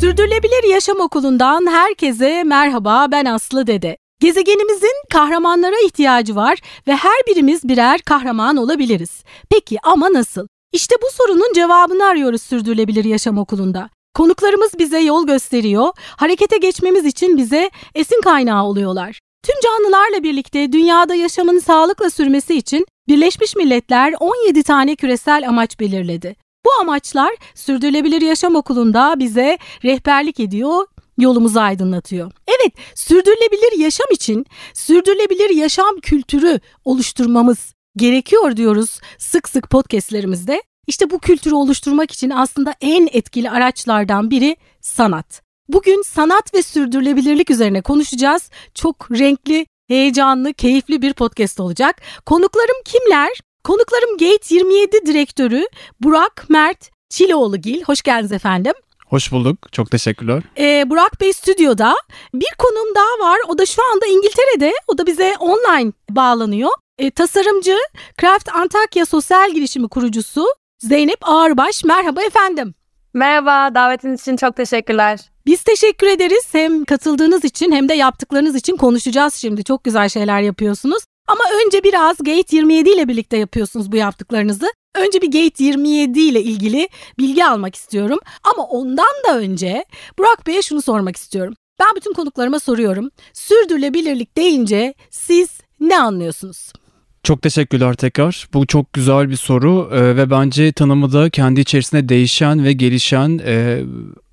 Sürdürülebilir Yaşam Okulu'ndan herkese merhaba ben Aslı Dede. Gezegenimizin kahramanlara ihtiyacı var ve her birimiz birer kahraman olabiliriz. Peki ama nasıl? İşte bu sorunun cevabını arıyoruz Sürdürülebilir Yaşam Okulu'nda. Konuklarımız bize yol gösteriyor, harekete geçmemiz için bize esin kaynağı oluyorlar. Tüm canlılarla birlikte dünyada yaşamın sağlıkla sürmesi için Birleşmiş Milletler 17 tane küresel amaç belirledi. Bu amaçlar Sürdürülebilir Yaşam Okulu'nda bize rehberlik ediyor, yolumuzu aydınlatıyor. Evet, sürdürülebilir yaşam için sürdürülebilir yaşam kültürü oluşturmamız gerekiyor diyoruz sık sık podcastlerimizde. İşte bu kültürü oluşturmak için aslında en etkili araçlardan biri sanat. Bugün sanat ve sürdürülebilirlik üzerine konuşacağız. Çok renkli, heyecanlı, keyifli bir podcast olacak. Konuklarım kimler? Konuklarım Gate 27 direktörü Burak Mert Çiloğlu'gil. Hoş geldiniz efendim. Hoş bulduk. Çok teşekkürler. Ee, Burak Bey stüdyoda. Bir konum daha var. O da şu anda İngiltere'de. O da bize online bağlanıyor. Ee, tasarımcı, Craft Antakya Sosyal Girişimi kurucusu Zeynep Ağırbaş. Merhaba efendim. Merhaba, davetiniz için çok teşekkürler. Biz teşekkür ederiz. Hem katıldığınız için hem de yaptıklarınız için konuşacağız şimdi. Çok güzel şeyler yapıyorsunuz. Ama önce biraz Gate 27 ile birlikte yapıyorsunuz bu yaptıklarınızı. Önce bir Gate 27 ile ilgili bilgi almak istiyorum. Ama ondan da önce Burak Bey'e şunu sormak istiyorum. Ben bütün konuklarıma soruyorum. Sürdürülebilirlik deyince siz ne anlıyorsunuz? Çok teşekkürler tekrar. Bu çok güzel bir soru e, ve bence tanımı da kendi içerisinde değişen ve gelişen e,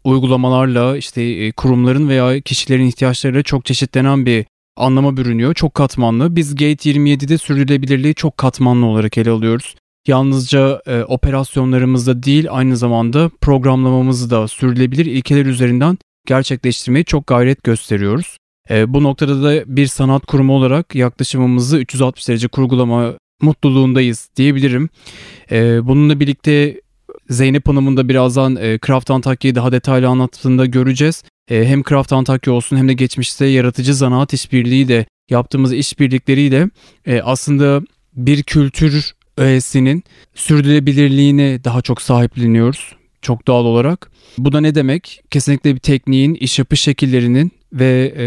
uygulamalarla işte e, kurumların veya kişilerin ihtiyaçlarıyla çok çeşitlenen bir anlama bürünüyor. Çok katmanlı. Biz Gate 27'de sürdürülebilirliği çok katmanlı olarak ele alıyoruz. Yalnızca e, operasyonlarımızda değil aynı zamanda programlamamızı da sürdürülebilir ilkeler üzerinden gerçekleştirmeye çok gayret gösteriyoruz. E, bu noktada da bir sanat kurumu olarak yaklaşımımızı 360 derece kurgulama mutluluğundayız diyebilirim. E, bununla birlikte Zeynep Hanım'ın da birazdan e, Craft Antakya'yı daha detaylı anlattığında göreceğiz. E, hem Craft Antakya olsun hem de geçmişte yaratıcı zanaat işbirliği de yaptığımız işbirlikleriyle e, aslında bir kültür öğesinin sürdürülebilirliğine daha çok sahipleniyoruz çok doğal olarak. Bu da ne demek? Kesinlikle bir tekniğin, iş yapış şekillerinin ve e,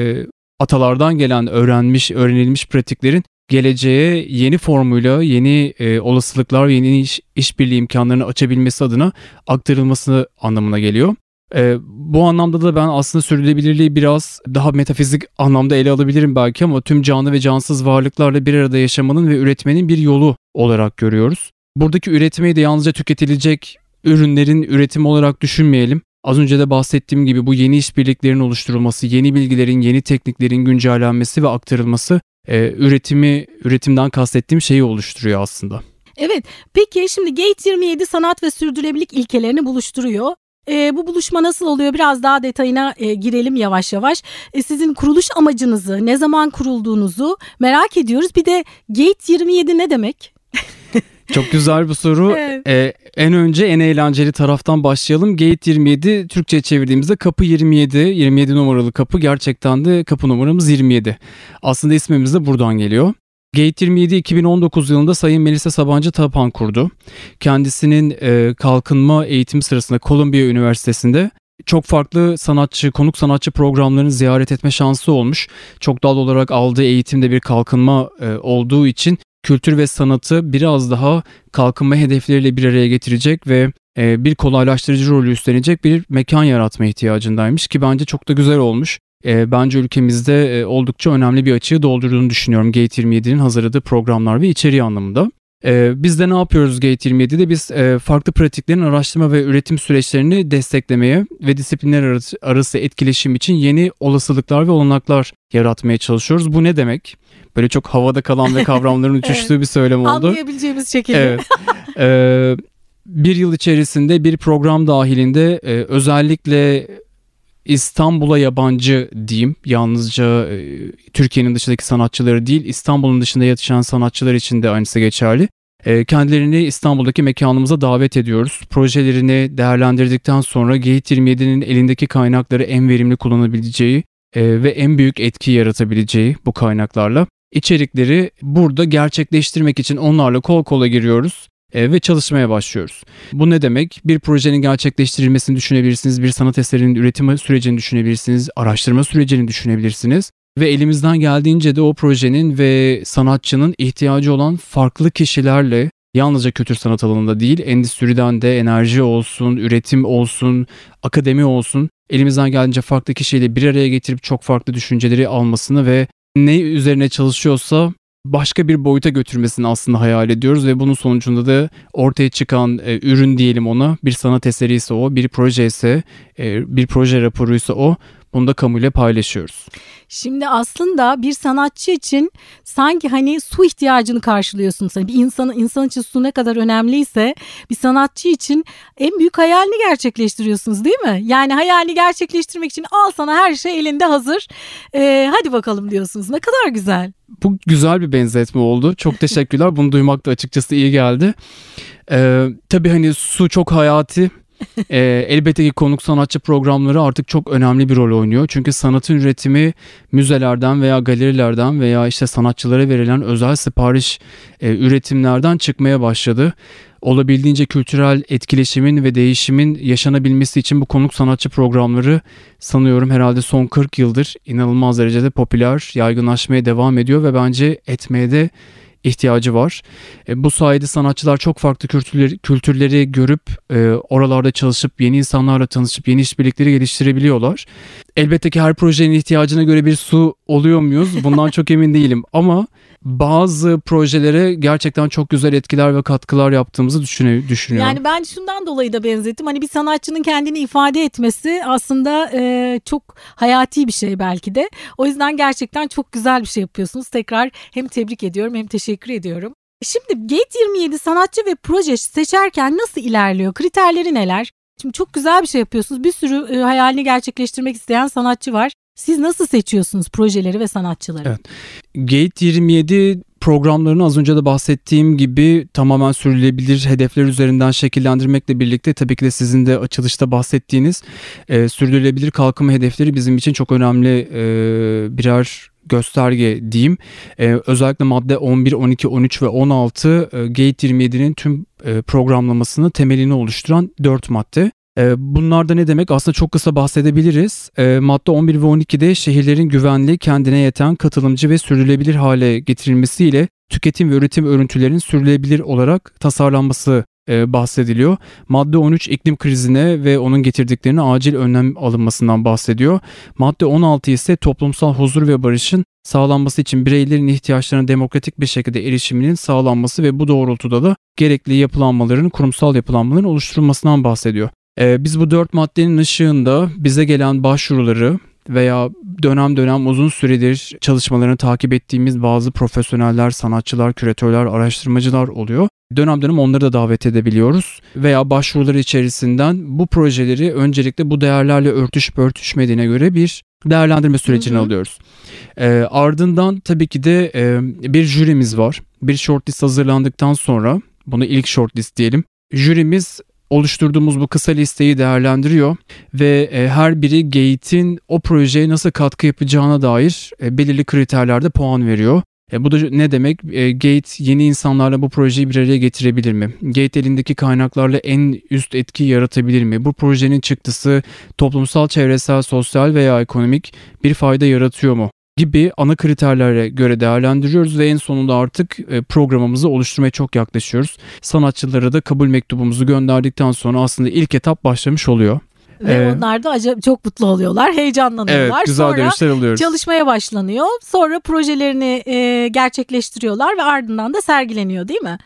atalardan gelen öğrenmiş, öğrenilmiş pratiklerin geleceğe yeni formuyla, yeni e, olasılıklar, yeni iş, işbirliği imkanlarını açabilmesi adına aktarılması anlamına geliyor. E, bu anlamda da ben aslında sürdürülebilirliği biraz daha metafizik anlamda ele alabilirim belki ama tüm canlı ve cansız varlıklarla bir arada yaşamanın ve üretmenin bir yolu olarak görüyoruz. Buradaki üretmeyi de yalnızca tüketilecek ürünlerin üretimi olarak düşünmeyelim. Az önce de bahsettiğim gibi bu yeni işbirliklerin oluşturulması, yeni bilgilerin, yeni tekniklerin güncellenmesi ve aktarılması e, üretimi, üretimden kastettiğim şeyi oluşturuyor aslında. Evet, peki şimdi Gate 27 sanat ve sürdürülebilirlik ilkelerini buluşturuyor. E, bu buluşma nasıl oluyor? Biraz daha detayına e, girelim yavaş yavaş. E, sizin kuruluş amacınızı, ne zaman kurulduğunuzu merak ediyoruz. Bir de Gate 27 ne demek? Çok güzel bir soru. evet. ee, en önce en eğlenceli taraftan başlayalım. Gate 27 Türkçe çevirdiğimizde kapı 27. 27 numaralı kapı gerçekten de kapı numaramız 27. Aslında ismimiz de buradan geliyor. Gate 27 2019 yılında Sayın Melisa Sabancı Tapan kurdu. Kendisinin e, kalkınma eğitimi sırasında Columbia Üniversitesi'nde çok farklı sanatçı, konuk sanatçı programlarını ziyaret etme şansı olmuş. Çok doğal olarak aldığı eğitimde bir kalkınma e, olduğu için kültür ve sanatı biraz daha kalkınma hedefleriyle bir araya getirecek ve e, bir kolaylaştırıcı rolü üstlenecek bir mekan yaratma ihtiyacındaymış ki bence çok da güzel olmuş. E, bence ülkemizde e, oldukça önemli bir açığı doldurduğunu düşünüyorum Gate 27'nin hazırladığı programlar ve içeriği anlamında. Ee, biz de ne yapıyoruz Gate 27'de? Biz e, farklı pratiklerin araştırma ve üretim süreçlerini desteklemeye ve disiplinler arası, etkileşim için yeni olasılıklar ve olanaklar yaratmaya çalışıyoruz. Bu ne demek? Böyle çok havada kalan ve kavramların uçuştuğu evet. bir söylem oldu. Anlayabileceğimiz şekilde. Evet. Ee, bir yıl içerisinde bir program dahilinde e, özellikle İstanbul'a yabancı diyeyim. Yalnızca e, Türkiye'nin dışındaki sanatçıları değil, İstanbul'un dışında yetişen sanatçılar için de aynısı geçerli. E, kendilerini İstanbul'daki mekanımıza davet ediyoruz. Projelerini değerlendirdikten sonra Gate 27'nin elindeki kaynakları en verimli kullanabileceği e, ve en büyük etki yaratabileceği bu kaynaklarla içerikleri burada gerçekleştirmek için onlarla kol kola giriyoruz e, ve çalışmaya başlıyoruz. Bu ne demek? Bir projenin gerçekleştirilmesini düşünebilirsiniz, bir sanat eserinin üretimi sürecini düşünebilirsiniz, araştırma sürecini düşünebilirsiniz ve elimizden geldiğince de o projenin ve sanatçının ihtiyacı olan farklı kişilerle yalnızca kültür sanat alanında değil, endüstriden de enerji olsun, üretim olsun, akademi olsun elimizden geldiğince farklı kişiyle bir araya getirip çok farklı düşünceleri almasını ve ne üzerine çalışıyorsa başka bir boyuta götürmesini aslında hayal ediyoruz ve bunun sonucunda da ortaya çıkan e, ürün diyelim ona bir sanat eseri ise o, bir proje ise e, bir proje raporu ise o bunu da kamuyla paylaşıyoruz. Şimdi aslında bir sanatçı için sanki hani su ihtiyacını karşılıyorsun. Hani bir insanın insan için su ne kadar önemliyse bir sanatçı için en büyük hayalini gerçekleştiriyorsunuz değil mi? Yani hayalini gerçekleştirmek için al sana her şey elinde hazır. Ee, hadi bakalım diyorsunuz. Ne kadar güzel. Bu güzel bir benzetme oldu. Çok teşekkürler. Bunu duymak da açıkçası iyi geldi. Ee, tabii hani su çok hayati e, elbette ki konuk sanatçı programları artık çok önemli bir rol oynuyor. Çünkü sanatın üretimi müzelerden veya galerilerden veya işte sanatçılara verilen özel sipariş e, üretimlerden çıkmaya başladı. Olabildiğince kültürel etkileşimin ve değişimin yaşanabilmesi için bu konuk sanatçı programları sanıyorum herhalde son 40 yıldır inanılmaz derecede popüler, yaygınlaşmaya devam ediyor ve bence etmeye de ihtiyacı var. E, bu sayede sanatçılar çok farklı kültürleri, kültürleri görüp e, oralarda çalışıp yeni insanlarla tanışıp yeni işbirlikleri geliştirebiliyorlar. Elbette ki her projenin ihtiyacına göre bir su oluyor muyuz? Bundan çok emin değilim ama bazı projelere gerçekten çok güzel etkiler ve katkılar yaptığımızı düşünüyorum. Yani ben şundan dolayı da benzettim. Hani bir sanatçının kendini ifade etmesi aslında e, çok hayati bir şey belki de. O yüzden gerçekten çok güzel bir şey yapıyorsunuz. Tekrar hem tebrik ediyorum hem teşekkür ediyorum. Şimdi Gate 27 sanatçı ve proje seçerken nasıl ilerliyor? Kriterleri neler? Şimdi çok güzel bir şey yapıyorsunuz. Bir sürü e, hayalini gerçekleştirmek isteyen sanatçı var. Siz nasıl seçiyorsunuz projeleri ve sanatçıları? Evet. Gate 27 programlarını az önce de bahsettiğim gibi tamamen sürdürülebilir hedefler üzerinden şekillendirmekle birlikte tabii ki de sizin de açılışta bahsettiğiniz e, sürdürülebilir kalkınma hedefleri bizim için çok önemli e, birer gösterge diyeyim. Ee, özellikle madde 11, 12, 13 ve 16 e, Gate 27'nin tüm e, programlamasını temelini oluşturan 4 madde. E, bunlar da ne demek? Aslında çok kısa bahsedebiliriz. E, madde 11 ve 12'de şehirlerin güvenli, kendine yeten, katılımcı ve sürdürülebilir hale getirilmesiyle tüketim ve üretim örüntülerinin sürdürülebilir olarak tasarlanması bahsediliyor. Madde 13 iklim krizine ve onun getirdiklerine acil önlem alınmasından bahsediyor. Madde 16 ise toplumsal huzur ve barışın sağlanması için bireylerin ihtiyaçlarına demokratik bir şekilde erişiminin sağlanması ve bu doğrultuda da gerekli yapılanmaların, kurumsal yapılanmaların oluşturulmasından bahsediyor. Ee, biz bu dört maddenin ışığında bize gelen başvuruları veya dönem dönem uzun süredir çalışmalarını takip ettiğimiz bazı profesyoneller, sanatçılar, küratörler, araştırmacılar oluyor. Dönem dönem onları da davet edebiliyoruz veya başvurular içerisinden bu projeleri öncelikle bu değerlerle örtüşüp örtüşmediğine göre bir değerlendirme sürecini hı hı. alıyoruz. E, ardından tabii ki de e, bir jürimiz var. Bir shortlist hazırlandıktan sonra bunu ilk shortlist diyelim. Jürimiz oluşturduğumuz bu kısa listeyi değerlendiriyor ve e, her biri Gate'in o projeye nasıl katkı yapacağına dair e, belirli kriterlerde puan veriyor. E, bu da ne demek? E, Gate yeni insanlarla bu projeyi bir araya getirebilir mi? Gate elindeki kaynaklarla en üst etki yaratabilir mi? Bu projenin çıktısı toplumsal, çevresel, sosyal veya ekonomik bir fayda yaratıyor mu? Gibi ana kriterlere göre değerlendiriyoruz ve en sonunda artık e, programımızı oluşturmaya çok yaklaşıyoruz. Sanatçılara da kabul mektubumuzu gönderdikten sonra aslında ilk etap başlamış oluyor. Ve ee, onlar da acayip çok mutlu oluyorlar, heyecanlanıyorlar. Evet, güzel Sonra dönüşler alıyoruz. çalışmaya başlanıyor. Sonra projelerini e, gerçekleştiriyorlar ve ardından da sergileniyor değil mi?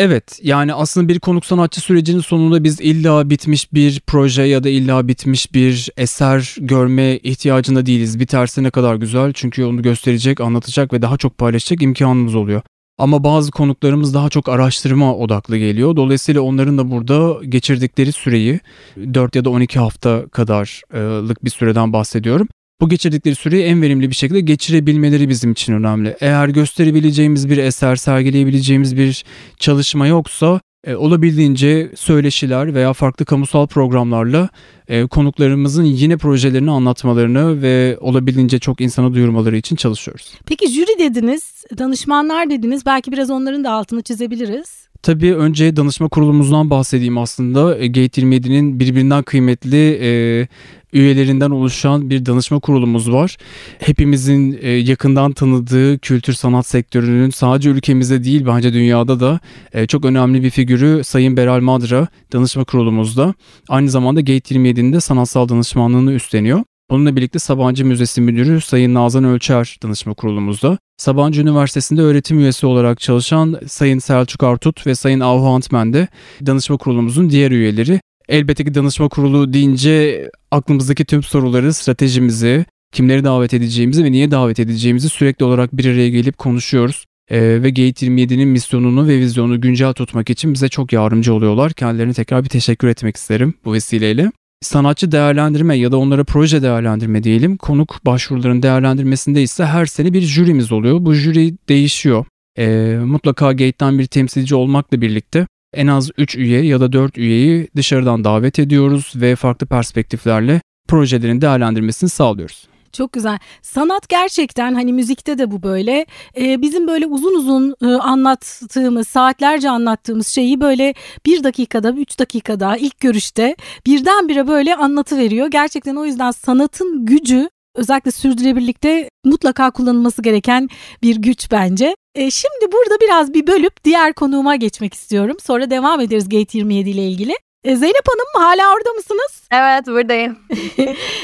Evet yani aslında bir konuk sanatçı sürecinin sonunda biz illa bitmiş bir proje ya da illa bitmiş bir eser görme ihtiyacında değiliz. Biterse ne kadar güzel çünkü onu gösterecek, anlatacak ve daha çok paylaşacak imkanımız oluyor. Ama bazı konuklarımız daha çok araştırma odaklı geliyor. Dolayısıyla onların da burada geçirdikleri süreyi 4 ya da 12 hafta kadarlık bir süreden bahsediyorum bu geçirdikleri süreyi en verimli bir şekilde geçirebilmeleri bizim için önemli. Eğer gösterebileceğimiz bir eser, sergileyebileceğimiz bir çalışma yoksa E, olabildiğince söyleşiler veya farklı kamusal programlarla e, konuklarımızın yine projelerini anlatmalarını ve olabildiğince çok insana duyurmaları için çalışıyoruz. Peki jüri dediniz, danışmanlar dediniz. Belki biraz onların da altını çizebiliriz. Tabii önce danışma kurulumuzdan bahsedeyim aslında. E, Gate 27'nin birbirinden kıymetli e, üyelerinden oluşan bir danışma kurulumuz var. Hepimizin e, yakından tanıdığı kültür sanat sektörünün sadece ülkemizde değil bence dünyada da e, çok önemli bir figürü Sayın Beral Madra danışma kurulumuzda. Aynı zamanda Gate 27'nin de sanatsal danışmanlığını üstleniyor. Bununla birlikte Sabancı Müzesi Müdürü Sayın Nazan Ölçer danışma kurulumuzda. Sabancı Üniversitesi'nde öğretim üyesi olarak çalışan Sayın Selçuk Artut ve Sayın Ahu Antmen de danışma kurulumuzun diğer üyeleri. Elbette ki danışma kurulu deyince aklımızdaki tüm soruları, stratejimizi, kimleri davet edeceğimizi ve niye davet edeceğimizi sürekli olarak bir araya gelip konuşuyoruz. Ee, ve Gate 27'nin misyonunu ve vizyonunu güncel tutmak için bize çok yardımcı oluyorlar. Kendilerine tekrar bir teşekkür etmek isterim bu vesileyle sanatçı değerlendirme ya da onlara proje değerlendirme diyelim. Konuk başvuruların değerlendirmesinde ise her sene bir jürimiz oluyor. Bu jüri değişiyor. E, mutlaka Gate'den bir temsilci olmakla birlikte en az 3 üye ya da 4 üyeyi dışarıdan davet ediyoruz ve farklı perspektiflerle projelerin değerlendirmesini sağlıyoruz. Çok güzel. Sanat gerçekten hani müzikte de bu böyle. Ee, bizim böyle uzun uzun e, anlattığımız, saatlerce anlattığımız şeyi böyle bir dakikada, üç dakikada ilk görüşte birdenbire böyle anlatı veriyor. Gerçekten o yüzden sanatın gücü özellikle sürdürülebilirlikte mutlaka kullanılması gereken bir güç bence. E, şimdi burada biraz bir bölüp diğer konuğuma geçmek istiyorum. Sonra devam ederiz Gate 27 ile ilgili. E, Zeynep Hanım hala orada mısınız? Evet buradayım.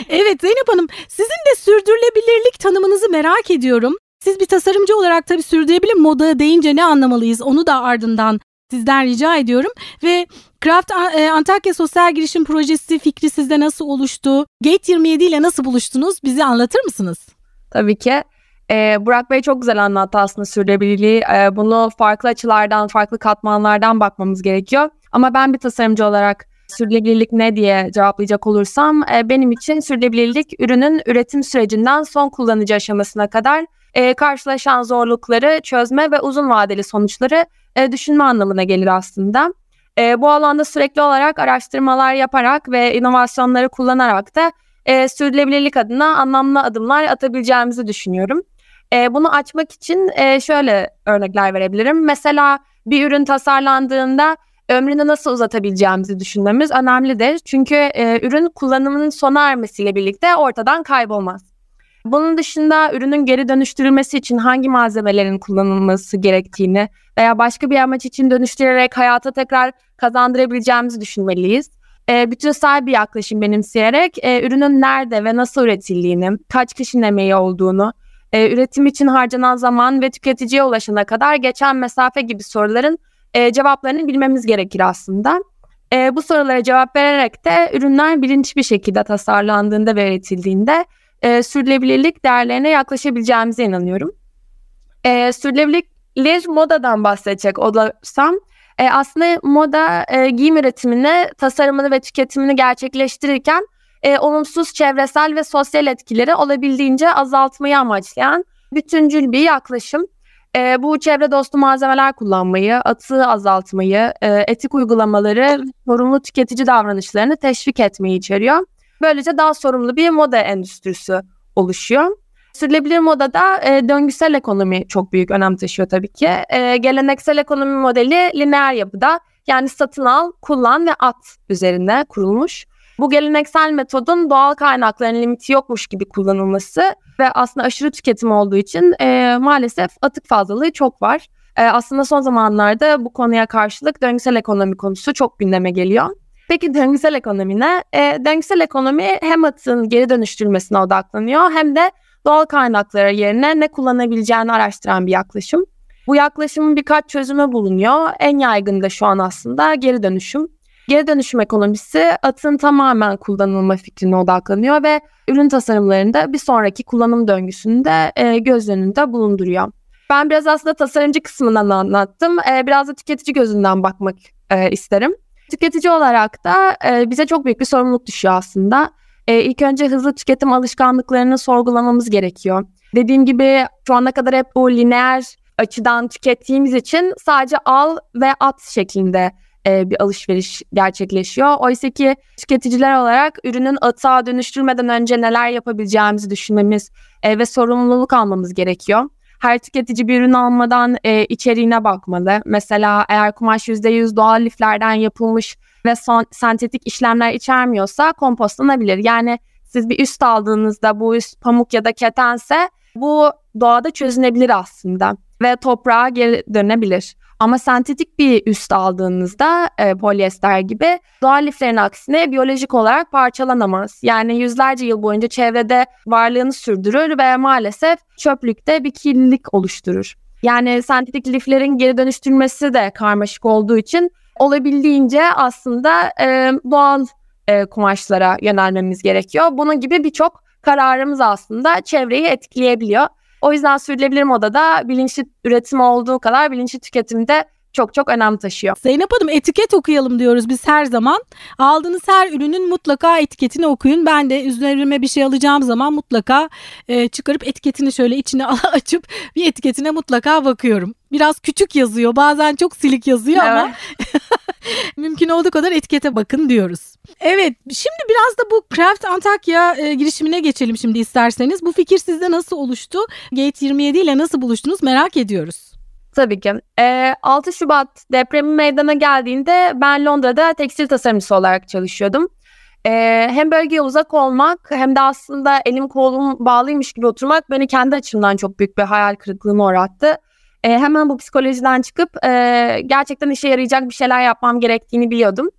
evet Zeynep Hanım sizin de sürdürülebilirlik tanımınızı merak ediyorum. Siz bir tasarımcı olarak tabii sürdürülebilir moda deyince ne anlamalıyız onu da ardından sizden rica ediyorum. Ve Craft e, Antakya Sosyal Girişim Projesi fikri sizde nasıl oluştu? Gate 27 ile nasıl buluştunuz? Bizi anlatır mısınız? Tabii ki. Ee, Burak Bey çok güzel anlattı aslında sürdürülebilirliği. Ee, bunu farklı açılardan, farklı katmanlardan bakmamız gerekiyor. Ama ben bir tasarımcı olarak sürdürülebilirlik ne diye cevaplayacak olursam e, benim için sürdürülebilirlik ürünün üretim sürecinden son kullanıcı aşamasına kadar e, karşılaşan zorlukları çözme ve uzun vadeli sonuçları e, düşünme anlamına gelir aslında. E, bu alanda sürekli olarak araştırmalar yaparak ve inovasyonları kullanarak da e, sürdürülebilirlik adına anlamlı adımlar atabileceğimizi düşünüyorum. E, bunu açmak için e, şöyle örnekler verebilirim. Mesela bir ürün tasarlandığında ömrünü nasıl uzatabileceğimizi düşünmemiz önemlidir. Çünkü e, ürün kullanımının sona ermesiyle birlikte ortadan kaybolmaz. Bunun dışında ürünün geri dönüştürülmesi için hangi malzemelerin kullanılması gerektiğini veya başka bir amaç için dönüştürerek hayata tekrar kazandırabileceğimizi düşünmeliyiz. E, bütünsel bir yaklaşım benimseyerek e, ürünün nerede ve nasıl üretildiğini, kaç kişinin emeği olduğunu, e, üretim için harcanan zaman ve tüketiciye ulaşana kadar geçen mesafe gibi soruların e, cevaplarını bilmemiz gerekir aslında. E, bu sorulara cevap vererek de ürünler bilinçli bir şekilde tasarlandığında ve üretildiğinde e, sürdürülebilirlik değerlerine yaklaşabileceğimize inanıyorum. E, sürdürülebilirlik modadan bahsedecek olursam e, aslında moda e, giyim üretimini, tasarımını ve tüketimini gerçekleştirirken e, olumsuz çevresel ve sosyal etkileri olabildiğince azaltmayı amaçlayan bütüncül bir yaklaşım. E, bu çevre dostu malzemeler kullanmayı, atığı azaltmayı, e, etik uygulamaları, sorumlu tüketici davranışlarını teşvik etmeyi içeriyor. Böylece daha sorumlu bir moda endüstrisi oluşuyor. Sürdürülebilir modada e, döngüsel ekonomi çok büyük önem taşıyor tabii ki. E, geleneksel ekonomi modeli lineer yapıda yani satın al, kullan ve at üzerinde kurulmuş. Bu geleneksel metodun doğal kaynakların limiti yokmuş gibi kullanılması ve aslında aşırı tüketim olduğu için e, maalesef atık fazlalığı çok var. E, aslında son zamanlarda bu konuya karşılık döngüsel ekonomi konusu çok gündeme geliyor. Peki döngüsel ekonomi ne? E, döngüsel ekonomi hem atığın geri dönüştürülmesine odaklanıyor hem de doğal kaynakları yerine ne kullanabileceğini araştıran bir yaklaşım. Bu yaklaşımın birkaç çözümü bulunuyor. En yaygın da şu an aslında geri dönüşüm. Geri dönüşüm ekonomisi atın tamamen kullanılma fikrine odaklanıyor ve ürün tasarımlarında bir sonraki kullanım döngüsünde e, göz önünde bulunduruyor. Ben biraz aslında tasarımcı kısmından anlattım. E, biraz da tüketici gözünden bakmak e, isterim. Tüketici olarak da e, bize çok büyük bir sorumluluk düşüyor aslında. E, ilk önce hızlı tüketim alışkanlıklarını sorgulamamız gerekiyor. Dediğim gibi şu ana kadar hep bu lineer açıdan tükettiğimiz için sadece al ve at şeklinde e, bir alışveriş gerçekleşiyor. Oysa ki tüketiciler olarak ürünün atığa dönüştürmeden önce neler yapabileceğimizi düşünmemiz e, ve sorumluluk almamız gerekiyor. Her tüketici bir ürün almadan e, içeriğine bakmalı. Mesela eğer kumaş %100 doğal liflerden yapılmış ve son, sentetik işlemler içermiyorsa kompostlanabilir. Yani siz bir üst aldığınızda bu üst pamuk ya da ketense bu doğada çözünebilir aslında ve toprağa geri dönebilir. Ama sentetik bir üst aldığınızda e, polyester gibi doğal liflerin aksine biyolojik olarak parçalanamaz. Yani yüzlerce yıl boyunca çevrede varlığını sürdürür ve maalesef çöplükte bir kirlilik oluşturur. Yani sentetik liflerin geri dönüştürülmesi de karmaşık olduğu için olabildiğince aslında e, doğal e, kumaşlara yönelmemiz gerekiyor. Bunun gibi birçok kararımız aslında çevreyi etkileyebiliyor. O yüzden sürdürülebilir modada bilinçli üretim olduğu kadar bilinçli tüketimde çok çok önem taşıyor. Zeynep Hanım etiket okuyalım diyoruz biz her zaman. Aldığınız her ürünün mutlaka etiketini okuyun. Ben de üzerime bir şey alacağım zaman mutlaka e, çıkarıp etiketini şöyle içine açıp bir etiketine mutlaka bakıyorum. Biraz küçük yazıyor bazen çok silik yazıyor evet. ama mümkün olduğu kadar etikete bakın diyoruz. Evet şimdi biraz da bu Craft Antakya e, girişimine geçelim şimdi isterseniz. Bu fikir sizde nasıl oluştu? Gate 27 ile nasıl buluştunuz merak ediyoruz. Tabii ki. E, 6 Şubat depremi meydana geldiğinde ben Londra'da tekstil tasarımcısı olarak çalışıyordum. E, hem bölgeye uzak olmak hem de aslında elim kolum bağlıymış gibi oturmak beni kendi açımdan çok büyük bir hayal kırıklığına uğrattı. E, hemen bu psikolojiden çıkıp e, gerçekten işe yarayacak bir şeyler yapmam gerektiğini biliyordum.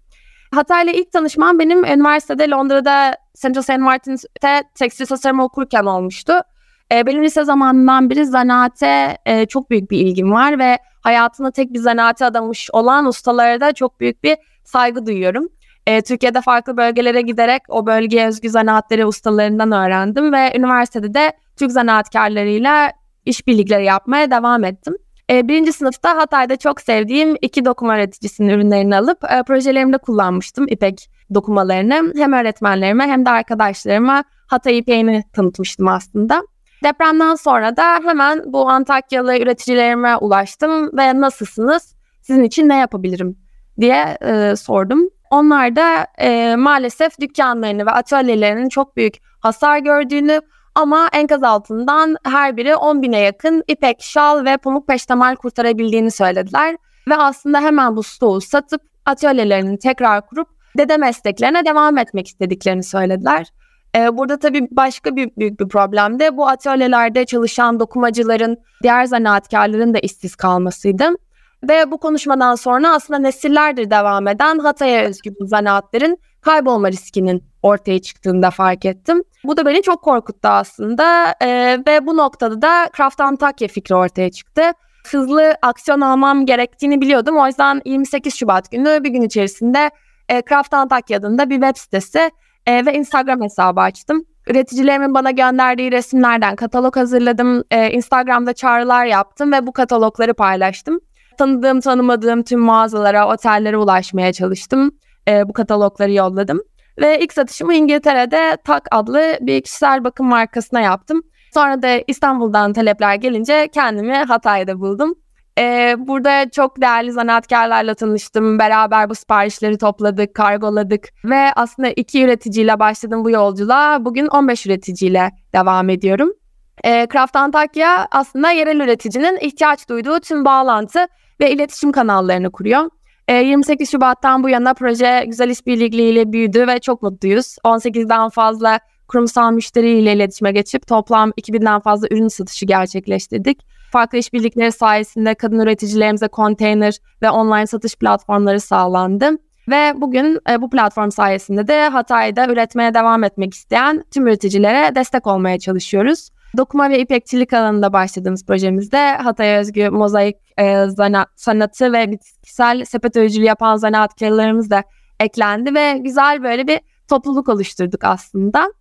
Hatay'la ilk tanışmam benim üniversitede Londra'da Central St. Martin'te tekstil tasarımı okurken olmuştu. E, benim lise zamanından beri zanaate e, çok büyük bir ilgim var ve hayatını tek bir zanaate adamış olan ustalara da çok büyük bir saygı duyuyorum. E, Türkiye'de farklı bölgelere giderek o bölgeye özgü zanaatleri ustalarından öğrendim ve üniversitede de Türk zanaatkarlarıyla işbirlikleri yapmaya devam ettim. E, birinci sınıfta Hatay'da çok sevdiğim iki dokuma üreticisinin ürünlerini alıp e, projelerimde kullanmıştım İpek dokumalarını. Hem öğretmenlerime hem de arkadaşlarıma Hatay İpek'ini tanıtmıştım aslında. Depremden sonra da hemen bu Antakyalı üreticilerime ulaştım ve nasılsınız, sizin için ne yapabilirim diye e, sordum. Onlar da e, maalesef dükkanlarını ve atölyelerinin çok büyük hasar gördüğünü ama enkaz altından her biri 10 bine yakın ipek, şal ve pamuk peştemal kurtarabildiğini söylediler. Ve aslında hemen bu stoğu satıp atölyelerini tekrar kurup dede mesleklerine devam etmek istediklerini söylediler. Ee, burada tabii başka bir büyük bir problem de bu atölyelerde çalışan dokumacıların, diğer zanaatkarların da işsiz kalmasıydı. Ve bu konuşmadan sonra aslında nesillerdir devam eden Hatay'a özgü bu zanaatlerin kaybolma riskinin ortaya çıktığında fark ettim. Bu da beni çok korkuttu aslında ee, ve bu noktada da Craft Antakya fikri ortaya çıktı. Hızlı aksiyon almam gerektiğini biliyordum. O yüzden 28 Şubat günü bir gün içerisinde e, Craft Antakya adında bir web sitesi e, ve Instagram hesabı açtım. Üreticilerimin bana gönderdiği resimlerden katalog hazırladım. E, Instagram'da çağrılar yaptım ve bu katalogları paylaştım. Tanıdığım tanımadığım tüm mağazalara, otellere ulaşmaya çalıştım. E, bu katalogları yolladım. Ve ilk satışımı İngiltere'de Tak adlı bir kişisel bakım markasına yaptım. Sonra da İstanbul'dan talepler gelince kendimi Hatay'da buldum. Ee, burada çok değerli zanaatkarlarla tanıştım. Beraber bu siparişleri topladık, kargoladık ve aslında iki üreticiyle başladım bu yolculuğa. Bugün 15 üreticiyle devam ediyorum. Ee, Craft Antakya aslında yerel üreticinin ihtiyaç duyduğu tüm bağlantı ve iletişim kanallarını kuruyor. 28 Şubat'tan bu yana proje güzel işbirliğiyle büyüdü ve çok mutluyuz. 18'den fazla kurumsal müşteriyle iletişime geçip toplam 2000'den fazla ürün satışı gerçekleştirdik. Farklı işbirlikleri sayesinde kadın üreticilerimize konteyner ve online satış platformları sağlandı. Ve bugün e, bu platform sayesinde de Hatay'da üretmeye devam etmek isteyen tüm üreticilere destek olmaya çalışıyoruz. Dokuma ve ipekçilik alanında başladığımız projemizde Hatay'a özgü mozaik e, zanaat, sanatı ve bitkisel sepet öğücülüğü yapan zanaatkarlarımız da eklendi ve güzel böyle bir topluluk oluşturduk aslında.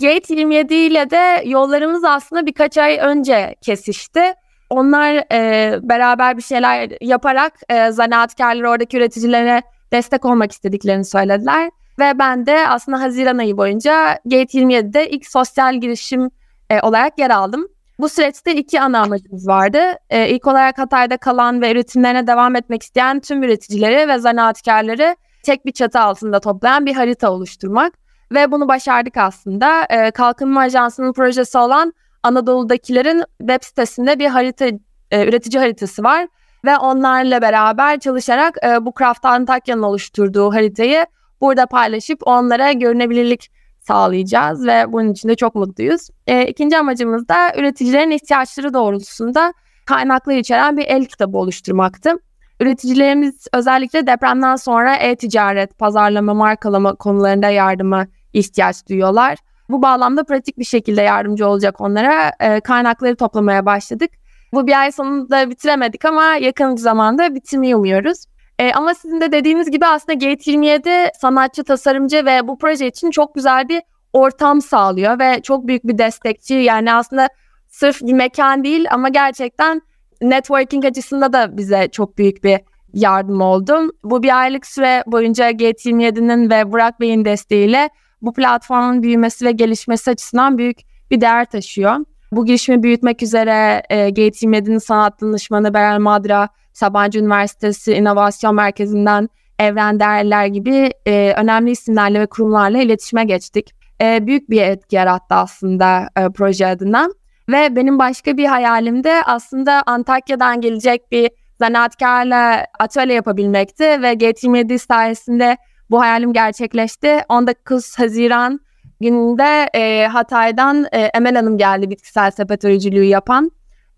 Gate 27 ile de yollarımız aslında birkaç ay önce kesişti. Onlar e, beraber bir şeyler yaparak e, zanaatkarları oradaki üreticilere destek olmak istediklerini söylediler. Ve ben de aslında Haziran ayı boyunca Gate 27'de ilk sosyal girişim e, olarak yer aldım. Bu süreçte iki ana amacımız vardı. Ee, ilk olarak Hatay'da kalan ve üretimlerine devam etmek isteyen tüm üreticileri ve zanaatkarları tek bir çatı altında toplayan bir harita oluşturmak. Ve bunu başardık aslında. Ee, Kalkınma Ajansı'nın projesi olan Anadolu'dakilerin web sitesinde bir harita, e, üretici haritası var. Ve onlarla beraber çalışarak e, bu Craft Antakya'nın oluşturduğu haritayı burada paylaşıp onlara görünebilirlik sağlayacağız ve bunun için de çok mutluyuz. E, ikinci amacımız da üreticilerin ihtiyaçları doğrultusunda kaynakları içeren bir el kitabı oluşturmaktı. Üreticilerimiz özellikle depremden sonra e-ticaret, pazarlama, markalama konularında yardıma ihtiyaç duyuyorlar. Bu bağlamda pratik bir şekilde yardımcı olacak onlara e, kaynakları toplamaya başladık. Bu bir ay sonunda bitiremedik ama yakın zamanda bitirmeyi umuyoruz. E, ama sizin de dediğiniz gibi aslında Gate 27 sanatçı, tasarımcı ve bu proje için çok güzel bir ortam sağlıyor ve çok büyük bir destekçi. Yani aslında sırf bir mekan değil ama gerçekten networking açısında da bize çok büyük bir yardım oldu. Bu bir aylık süre boyunca Gate 27'nin ve Burak Bey'in desteğiyle bu platformun büyümesi ve gelişmesi açısından büyük bir değer taşıyor. Bu girişimi büyütmek üzere e, Gate 27'nin sanat danışmanı Berel Madra, Sabancı Üniversitesi İnovasyon Merkezi'nden Evren Değerler gibi e, önemli isimlerle ve kurumlarla iletişime geçtik. E, büyük bir etki yarattı aslında e, proje adına. Ve benim başka bir hayalim de aslında Antakya'dan gelecek bir zanaatkarla atölye yapabilmekti ve G27 sayesinde bu hayalim gerçekleşti. 19 Haziran gününde e, Hatay'dan e, Emel Hanım geldi bitkisel sepet öğücülüğü yapan.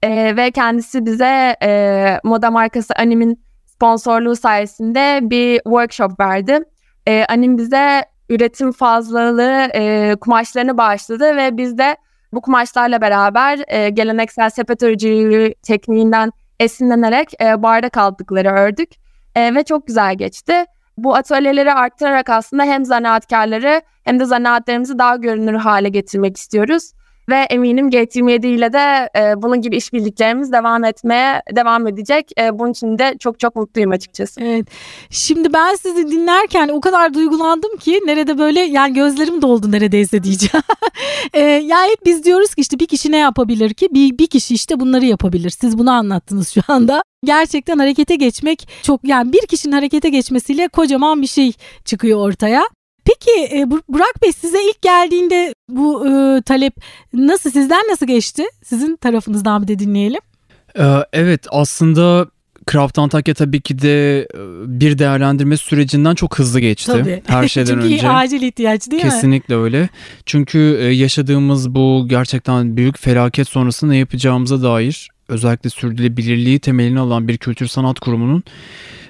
E, ve kendisi bize e, moda markası Anim'in sponsorluğu sayesinde bir workshop verdi. E, Anim bize üretim fazlalığı e, kumaşlarını bağışladı ve biz de bu kumaşlarla beraber e, geleneksel sepet örücülüğü tekniğinden esinlenerek e, bardak altlıkları ördük e, ve çok güzel geçti. Bu atölyeleri arttırarak aslında hem zanaatkarları hem de zanaatlarımızı daha görünür hale getirmek istiyoruz. Ve eminim G27 ile de e, bunun gibi işbirliklerimiz devam etmeye devam edecek. E, bunun için de çok çok mutluyum açıkçası. Evet. Şimdi ben sizi dinlerken o kadar duygulandım ki nerede böyle yani gözlerim doldu neredeyse diyeceğim. e, yani hep biz diyoruz ki işte bir kişi ne yapabilir ki? Bir, bir kişi işte bunları yapabilir. Siz bunu anlattınız şu anda. Gerçekten harekete geçmek çok yani bir kişinin harekete geçmesiyle kocaman bir şey çıkıyor ortaya. Peki e, Burak Bey size ilk geldiğinde bu e, talep nasıl sizden nasıl geçti? Sizin tarafınızdan bir de dinleyelim. Ee, evet aslında Craft Antakya tabii ki de e, bir değerlendirme sürecinden çok hızlı geçti. Tabii. Her şeyden Çünkü önce. Çünkü acil ihtiyaç değil Kesinlikle mi? Kesinlikle öyle. Çünkü e, yaşadığımız bu gerçekten büyük felaket sonrası ne yapacağımıza dair özellikle sürdürülebilirliği temelini alan bir kültür sanat kurumunun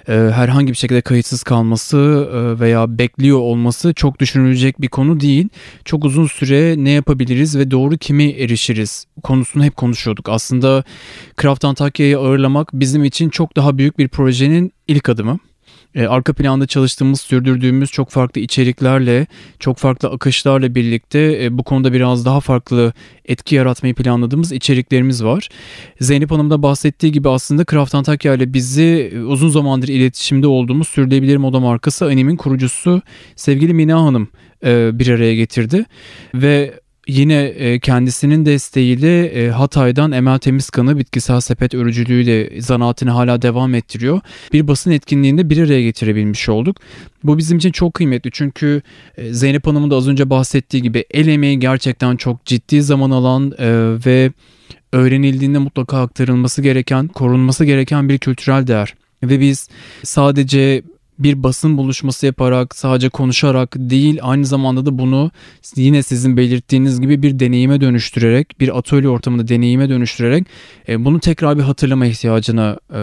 e, herhangi bir şekilde kayıtsız kalması e, veya bekliyor olması çok düşünülecek bir konu değil. Çok uzun süre ne yapabiliriz ve doğru kimi erişiriz konusunu hep konuşuyorduk. Aslında Craft Antakya'yı ağırlamak bizim için çok daha büyük bir projenin ilk adımı e, arka planda çalıştığımız, sürdürdüğümüz çok farklı içeriklerle, çok farklı akışlarla birlikte e, bu konuda biraz daha farklı etki yaratmayı planladığımız içeriklerimiz var. Zeynep Hanım da bahsettiği gibi aslında Craft Antakya ile bizi e, uzun zamandır iletişimde olduğumuz sürdürülebilir moda markası Anim'in kurucusu sevgili Mina Hanım e, bir araya getirdi ve yine e, kendisinin desteğiyle e, Hatay'dan Emel Temizkan'ı bitkisel sepet örücülüğüyle zanaatini hala devam ettiriyor. Bir basın etkinliğinde bir araya getirebilmiş olduk. Bu bizim için çok kıymetli çünkü e, Zeynep Hanım'ın da az önce bahsettiği gibi el emeği gerçekten çok ciddi zaman alan ve öğrenildiğinde mutlaka aktarılması gereken, korunması gereken bir kültürel değer. Ve biz sadece bir basın buluşması yaparak sadece konuşarak değil aynı zamanda da bunu yine sizin belirttiğiniz gibi bir deneyime dönüştürerek bir atölye ortamında deneyime dönüştürerek e, bunu tekrar bir hatırlama ihtiyacına e,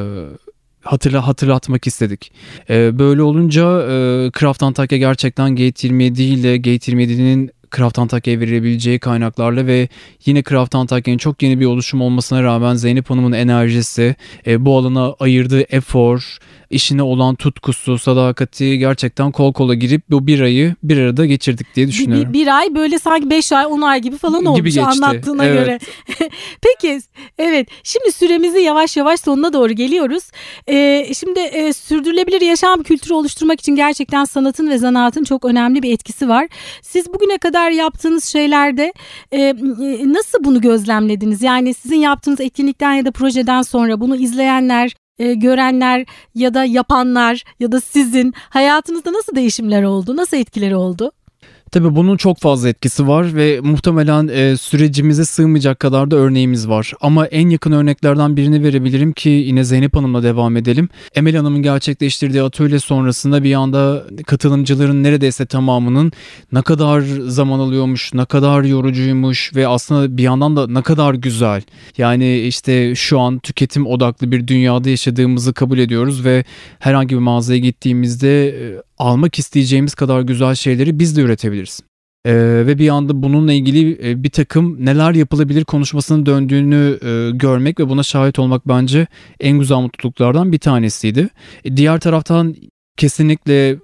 hatırla hatırlatmak istedik. E, böyle olunca e, Craft Antakya gerçekten Gate 27 ile Gate 27'nin Craft Antakya'ya verilebileceği kaynaklarla ve yine Craft Antakya'nın çok yeni bir oluşum olmasına rağmen Zeynep Hanım'ın enerjisi, e, bu alana ayırdığı efor, işine olan tutkusu, sadakati gerçekten kol kola girip bu bir ayı bir arada geçirdik diye düşünüyorum. Bir, bir, ay böyle sanki beş ay on ay gibi falan olmuş gibi geçti. anlattığına evet. göre. Peki evet şimdi süremizi yavaş yavaş sonuna doğru geliyoruz. Ee, şimdi e, sürdürülebilir yaşam kültürü oluşturmak için gerçekten sanatın ve zanaatın çok önemli bir etkisi var. Siz bugüne kadar yaptığınız şeylerde e, nasıl bunu gözlemlediniz? Yani sizin yaptığınız etkinlikten ya da projeden sonra bunu izleyenler, e, görenler ya da yapanlar ya da sizin hayatınızda nasıl değişimler oldu? Nasıl etkileri oldu? Tabii bunun çok fazla etkisi var ve muhtemelen e, sürecimize sığmayacak kadar da örneğimiz var. Ama en yakın örneklerden birini verebilirim ki yine Zeynep Hanım'la devam edelim. Emel Hanım'ın gerçekleştirdiği atölye sonrasında bir anda katılımcıların neredeyse tamamının ne kadar zaman alıyormuş, ne kadar yorucuymuş ve aslında bir yandan da ne kadar güzel. Yani işte şu an tüketim odaklı bir dünyada yaşadığımızı kabul ediyoruz ve herhangi bir mağazaya gittiğimizde e, almak isteyeceğimiz kadar güzel şeyleri biz de üretebiliriz. Ee, ve bir anda bununla ilgili e, bir takım neler yapılabilir konuşmasının döndüğünü e, görmek ve buna şahit olmak bence en güzel mutluluklardan bir tanesiydi. E, diğer taraftan kesinlikle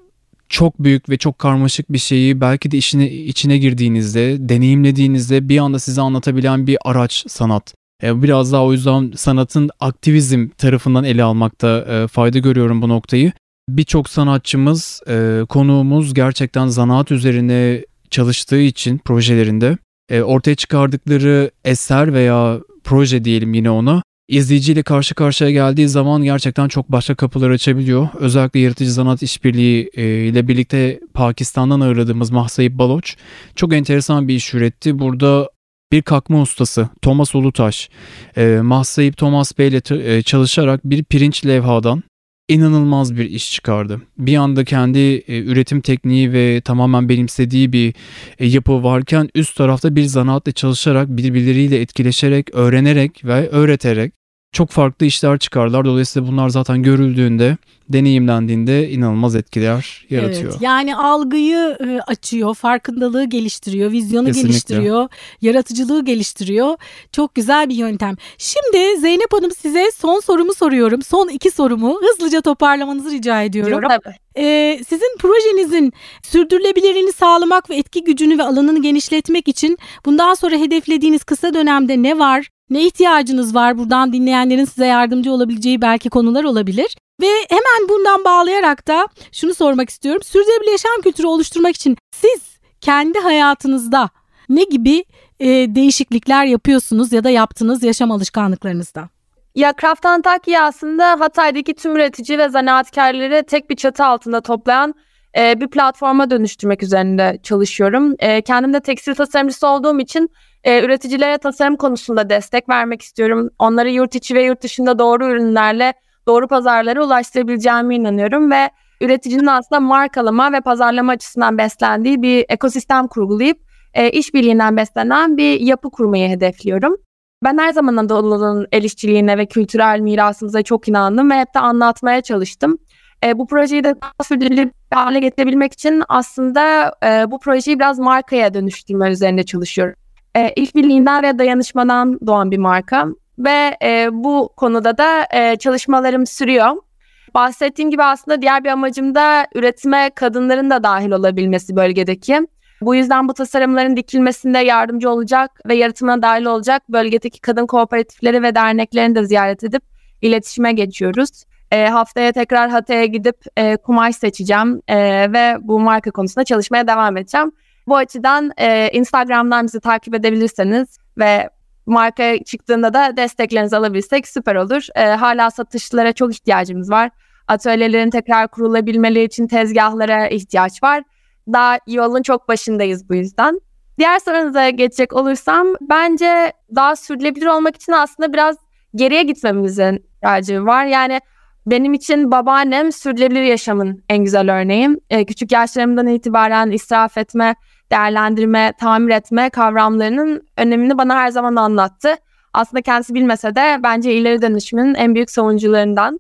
çok büyük ve çok karmaşık bir şeyi belki de işine, içine girdiğinizde, deneyimlediğinizde bir anda size anlatabilen bir araç sanat. E, biraz daha o yüzden sanatın aktivizm tarafından ele almakta e, fayda görüyorum bu noktayı birçok sanatçımız, e, konuğumuz gerçekten zanaat üzerine çalıştığı için projelerinde e, ortaya çıkardıkları eser veya proje diyelim yine ona izleyiciyle karşı karşıya geldiği zaman gerçekten çok başka kapılar açabiliyor. Özellikle yaratıcı sanat işbirliği e, ile birlikte Pakistan'dan ağırladığımız Mahsayip Baloç çok enteresan bir iş üretti. Burada bir kalkma ustası Thomas Ulutaş, e, Mahsayip Thomas Bey ile e, çalışarak bir pirinç levhadan inanılmaz bir iş çıkardı. Bir anda kendi e, üretim tekniği ve tamamen benimsediği bir e, yapı varken üst tarafta bir zanaatla çalışarak birbirleriyle etkileşerek, öğrenerek ve öğreterek çok farklı işler çıkarlar. Dolayısıyla bunlar zaten görüldüğünde, deneyimlendiğinde inanılmaz etkiler yaratıyor. Evet, yani algıyı e, açıyor, farkındalığı geliştiriyor, vizyonu Kesinlikle. geliştiriyor, yaratıcılığı geliştiriyor. Çok güzel bir yöntem. Şimdi Zeynep Hanım size son sorumu soruyorum. Son iki sorumu hızlıca toparlamanızı rica ediyorum. Diyorum. Tabii. Ee, sizin projenizin sürdürülebilirliğini sağlamak ve etki gücünü ve alanını genişletmek için bundan sonra hedeflediğiniz kısa dönemde ne var? Ne ihtiyacınız var? Buradan dinleyenlerin size yardımcı olabileceği belki konular olabilir. Ve hemen bundan bağlayarak da şunu sormak istiyorum. Sürdürülebilir yaşam kültürü oluşturmak için siz kendi hayatınızda ne gibi e, değişiklikler yapıyorsunuz ya da yaptığınız yaşam alışkanlıklarınızda? Ya Kraft Antakya aslında Hatay'daki tüm üretici ve zanaatkarları tek bir çatı altında toplayan e, bir platforma dönüştürmek üzerinde çalışıyorum. E, kendim de tekstil tasarımcısı olduğum için e, üreticilere tasarım konusunda destek vermek istiyorum. Onları yurt içi ve yurt dışında doğru ürünlerle doğru pazarlara ulaştırabileceğime inanıyorum ve üreticinin aslında markalama ve pazarlama açısından beslendiği bir ekosistem kurgulayıp e, işbirliğinden beslenen bir yapı kurmayı hedefliyorum. Ben her zaman Anadolu'nun el işçiliğine ve kültürel mirasımıza çok inandım ve hep de anlatmaya çalıştım. E, bu projeyi de sürdürülebilir hale getirebilmek için aslında e, bu projeyi biraz markaya dönüştürme üzerinde çalışıyorum. E, işbirliğinden ve dayanışmadan doğan bir marka ve e, bu konuda da e, çalışmalarım sürüyor. Bahsettiğim gibi aslında diğer bir amacım da üretime kadınların da dahil olabilmesi bölgedeki. Bu yüzden bu tasarımların dikilmesinde yardımcı olacak ve yaratımına dahil olacak bölgedeki kadın kooperatifleri ve derneklerini de ziyaret edip iletişime geçiyoruz. E, haftaya tekrar Hatay'a gidip e, kumaş seçeceğim e, ve bu marka konusunda çalışmaya devam edeceğim. Bu açıdan e, Instagram'dan bizi takip edebilirseniz ve marka çıktığında da desteklerinizi alabilirsek süper olur. E, hala satışlara çok ihtiyacımız var. Atölyelerin tekrar kurulabilmeleri için tezgahlara ihtiyaç var. Daha yolun çok başındayız bu yüzden. Diğer sorunuza geçecek olursam bence daha sürdürülebilir olmak için aslında biraz geriye gitmemizin ihtiyacı var. Yani benim için babaannem sürdürülebilir yaşamın en güzel örneği. Ee, küçük yaşlarımdan itibaren israf etme, değerlendirme, tamir etme kavramlarının önemini bana her zaman anlattı. Aslında kendisi bilmese de bence ileri dönüşümün en büyük savunucularından.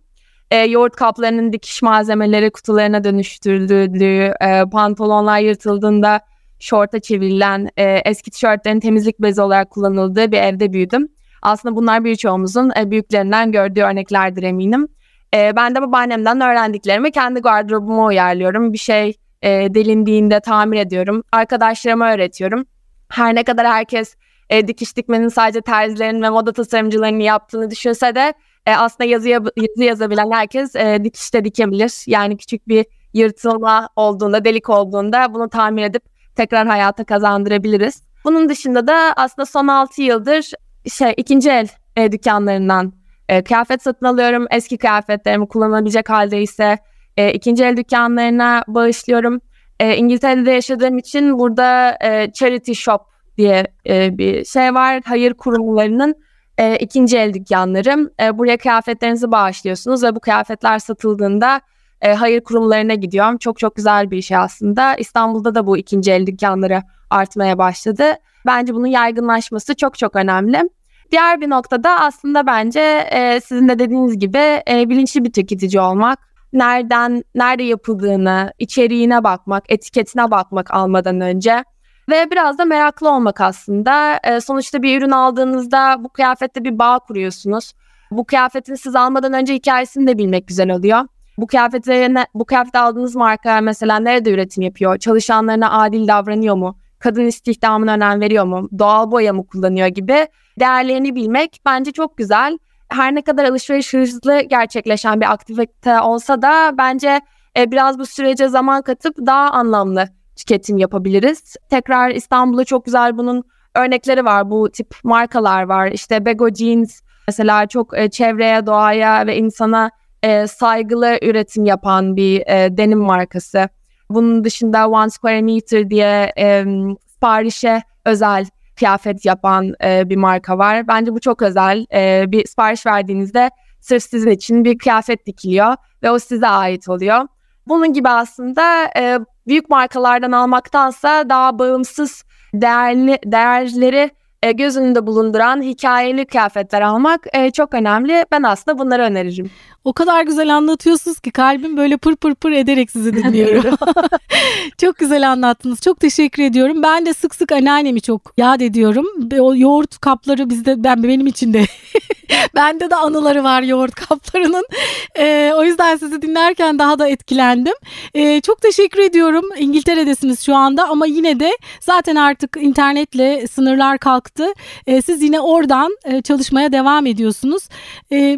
E, yoğurt kaplarının dikiş malzemeleri kutularına dönüştürüldüğü, e, pantolonlar yırtıldığında şorta çevrilen, e, eski tişörtlerin temizlik bezi olarak kullanıldığı bir evde büyüdüm. Aslında bunlar birçoğumuzun e, büyüklerinden gördüğü örneklerdir eminim. E, ben de babaannemden öğrendiklerimi kendi gardırobuma uyarlıyorum. Bir şey e, delindiğinde tamir ediyorum. Arkadaşlarıma öğretiyorum. Her ne kadar herkes e, dikiş dikmenin sadece terzilerin ve moda tasarımcılarının yaptığını düşünse de e, aslında yazı, yazı yazabilen herkes e, dikişte dikebilir. Yani küçük bir yırtılma olduğunda, delik olduğunda bunu tamir edip tekrar hayata kazandırabiliriz. Bunun dışında da aslında son 6 yıldır şey ikinci el e, dükkanlarından e, kıyafet satın alıyorum. Eski kıyafetlerimi kullanabilecek halde ise e, ikinci el dükkanlarına bağışlıyorum. E, İngiltere'de yaşadığım için burada e, charity shop diye e, bir şey var. Hayır kurumlarının e, ikinci el dükkanları. E, buraya kıyafetlerinizi bağışlıyorsunuz ve bu kıyafetler satıldığında e, hayır kurumlarına gidiyorum. Çok çok güzel bir şey aslında. İstanbul'da da bu ikinci el dükkanları artmaya başladı. Bence bunun yaygınlaşması çok çok önemli. Diğer bir noktada aslında bence e, sizin de dediğiniz gibi e, bilinçli bir tüketici olmak. Nereden, nerede yapıldığını, içeriğine bakmak, etiketine bakmak almadan önce ve biraz da meraklı olmak aslında. E, sonuçta bir ürün aldığınızda bu kıyafette bir bağ kuruyorsunuz. Bu kıyafetin siz almadan önce hikayesini de bilmek güzel oluyor. Bu kıyafeti, bu kıyafeti aldığınız marka mesela nerede üretim yapıyor? Çalışanlarına adil davranıyor mu? Kadın istihdamına önem veriyor mu? Doğal boya mı kullanıyor gibi değerlerini bilmek bence çok güzel. Her ne kadar alışveriş hızlı gerçekleşen bir aktivite olsa da bence e, biraz bu sürece zaman katıp daha anlamlı tüketim yapabiliriz. Tekrar İstanbul'da çok güzel bunun örnekleri var. Bu tip markalar var. İşte Bego Jeans mesela çok e, çevreye, doğaya ve insana e, saygılı üretim yapan bir e, denim markası. Bunun dışında One Square Meter diye e, siparişe özel kıyafet yapan e, bir marka var. Bence bu çok özel. E, bir sipariş verdiğinizde sırf sizin için bir kıyafet dikiliyor ve o size ait oluyor. Bunun gibi aslında e, büyük markalardan almaktansa daha bağımsız değerli değerleri e, göz önünde bulunduran hikayeli kıyafetler almak e, çok önemli. Ben aslında bunları öneririm. O kadar güzel anlatıyorsunuz ki kalbim böyle pır pır pır ederek sizi dinliyorum. çok güzel anlattınız. Çok teşekkür ediyorum. Ben de sık sık anneannemi çok yad ediyorum. O yoğurt kapları bizde ben benim için de bende de anıları var yoğurt kaplarının. Ee, o yüzden sizi dinlerken daha da etkilendim. Ee, çok teşekkür ediyorum. İngiltere'desiniz şu anda ama yine de zaten artık internetle sınırlar kalktı. Ee, siz yine oradan e, çalışmaya devam ediyorsunuz. Ee,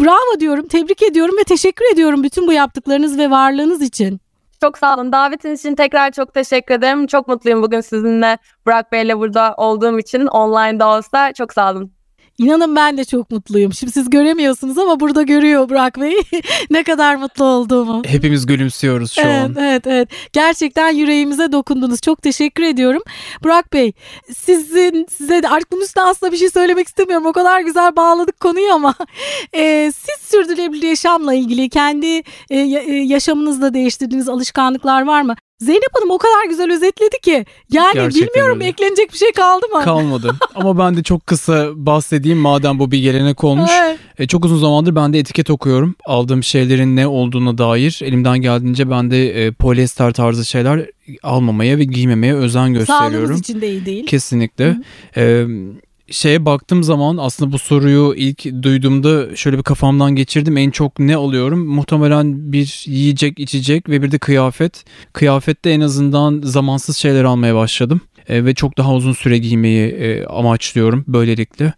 bravo diyorum. Tebrik tebrik ediyorum ve teşekkür ediyorum bütün bu yaptıklarınız ve varlığınız için. Çok sağ olun. Davetiniz için tekrar çok teşekkür ederim. Çok mutluyum bugün sizinle Burak Bey'le burada olduğum için online da olsa. Çok sağ olun. İnanın ben de çok mutluyum. Şimdi siz göremiyorsunuz ama burada görüyor Burak Bey ne kadar mutlu olduğumu. Hepimiz gülümsüyoruz şu evet, an. Evet evet gerçekten yüreğimize dokundunuz. Çok teşekkür ediyorum. Burak Bey sizin size de artık bunun üstüne aslında bir şey söylemek istemiyorum. O kadar güzel bağladık konuyu ama e, siz sürdürülebilir yaşamla ilgili kendi e, yaşamınızda değiştirdiğiniz alışkanlıklar var mı? Zeynep Hanım o kadar güzel özetledi ki. Yani Gerçekten bilmiyorum öyle. eklenecek bir şey kaldı mı? Kalmadı. Ama ben de çok kısa bahsedeyim madem bu bir gelenek olmuş. Evet. E, çok uzun zamandır ben de etiket okuyorum. Aldığım şeylerin ne olduğuna dair elimden geldiğince ben de e, polyester tarzı şeyler almamaya ve giymemeye özen gösteriyorum. Sağlığınız için de iyi değil. Kesinlikle. Hı. E, şeye baktığım zaman aslında bu soruyu ilk duyduğumda şöyle bir kafamdan geçirdim. En çok ne alıyorum? Muhtemelen bir yiyecek, içecek ve bir de kıyafet. Kıyafette en azından zamansız şeyler almaya başladım e, ve çok daha uzun süre giymeyi e, amaçlıyorum böylelikle.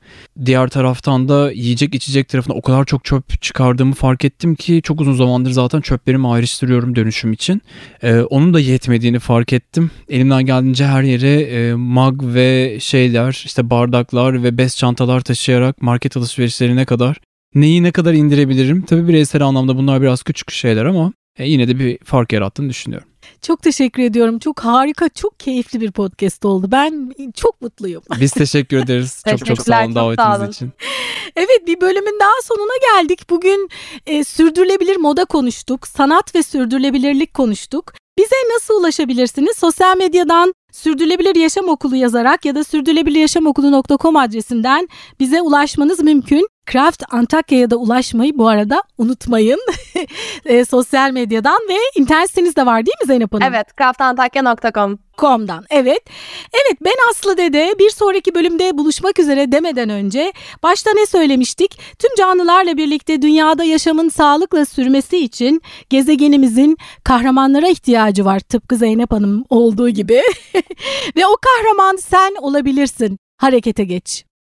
Diğer taraftan da yiyecek içecek tarafında o kadar çok çöp çıkardığımı fark ettim ki çok uzun zamandır zaten çöplerimi ayrıştırıyorum dönüşüm için. E, onun da yetmediğini fark ettim. Elimden geldiğince her yere e, mag ve şeyler işte bardaklar ve bez çantalar taşıyarak market alışverişlerine kadar neyi ne kadar indirebilirim? Tabii bireysel anlamda bunlar biraz küçük şeyler ama yine de bir fark yarattığını düşünüyorum. Çok teşekkür ediyorum. Çok harika, çok keyifli bir podcast oldu. Ben çok mutluyum. Biz teşekkür ederiz. çok çok sağ olun davetiniz için. Evet bir bölümün daha sonuna geldik. Bugün e, sürdürülebilir moda konuştuk. Sanat ve sürdürülebilirlik konuştuk. Bize nasıl ulaşabilirsiniz? Sosyal medyadan Sürdürülebilir Yaşam Okulu yazarak ya da sürdürülebiliryaşamokulu.com adresinden bize ulaşmanız mümkün. Craft Antakya'ya da ulaşmayı bu arada unutmayın. e, sosyal medyadan ve internet siteniz de var değil mi Zeynep Hanım? Evet, craftantakya.com. Com'dan. Evet. Evet ben Aslı Dede bir sonraki bölümde buluşmak üzere demeden önce başta ne söylemiştik? Tüm canlılarla birlikte dünyada yaşamın sağlıkla sürmesi için gezegenimizin kahramanlara ihtiyacı var. Tıpkı Zeynep Hanım olduğu gibi. Ve o kahraman sen olabilirsin. Harekete geç.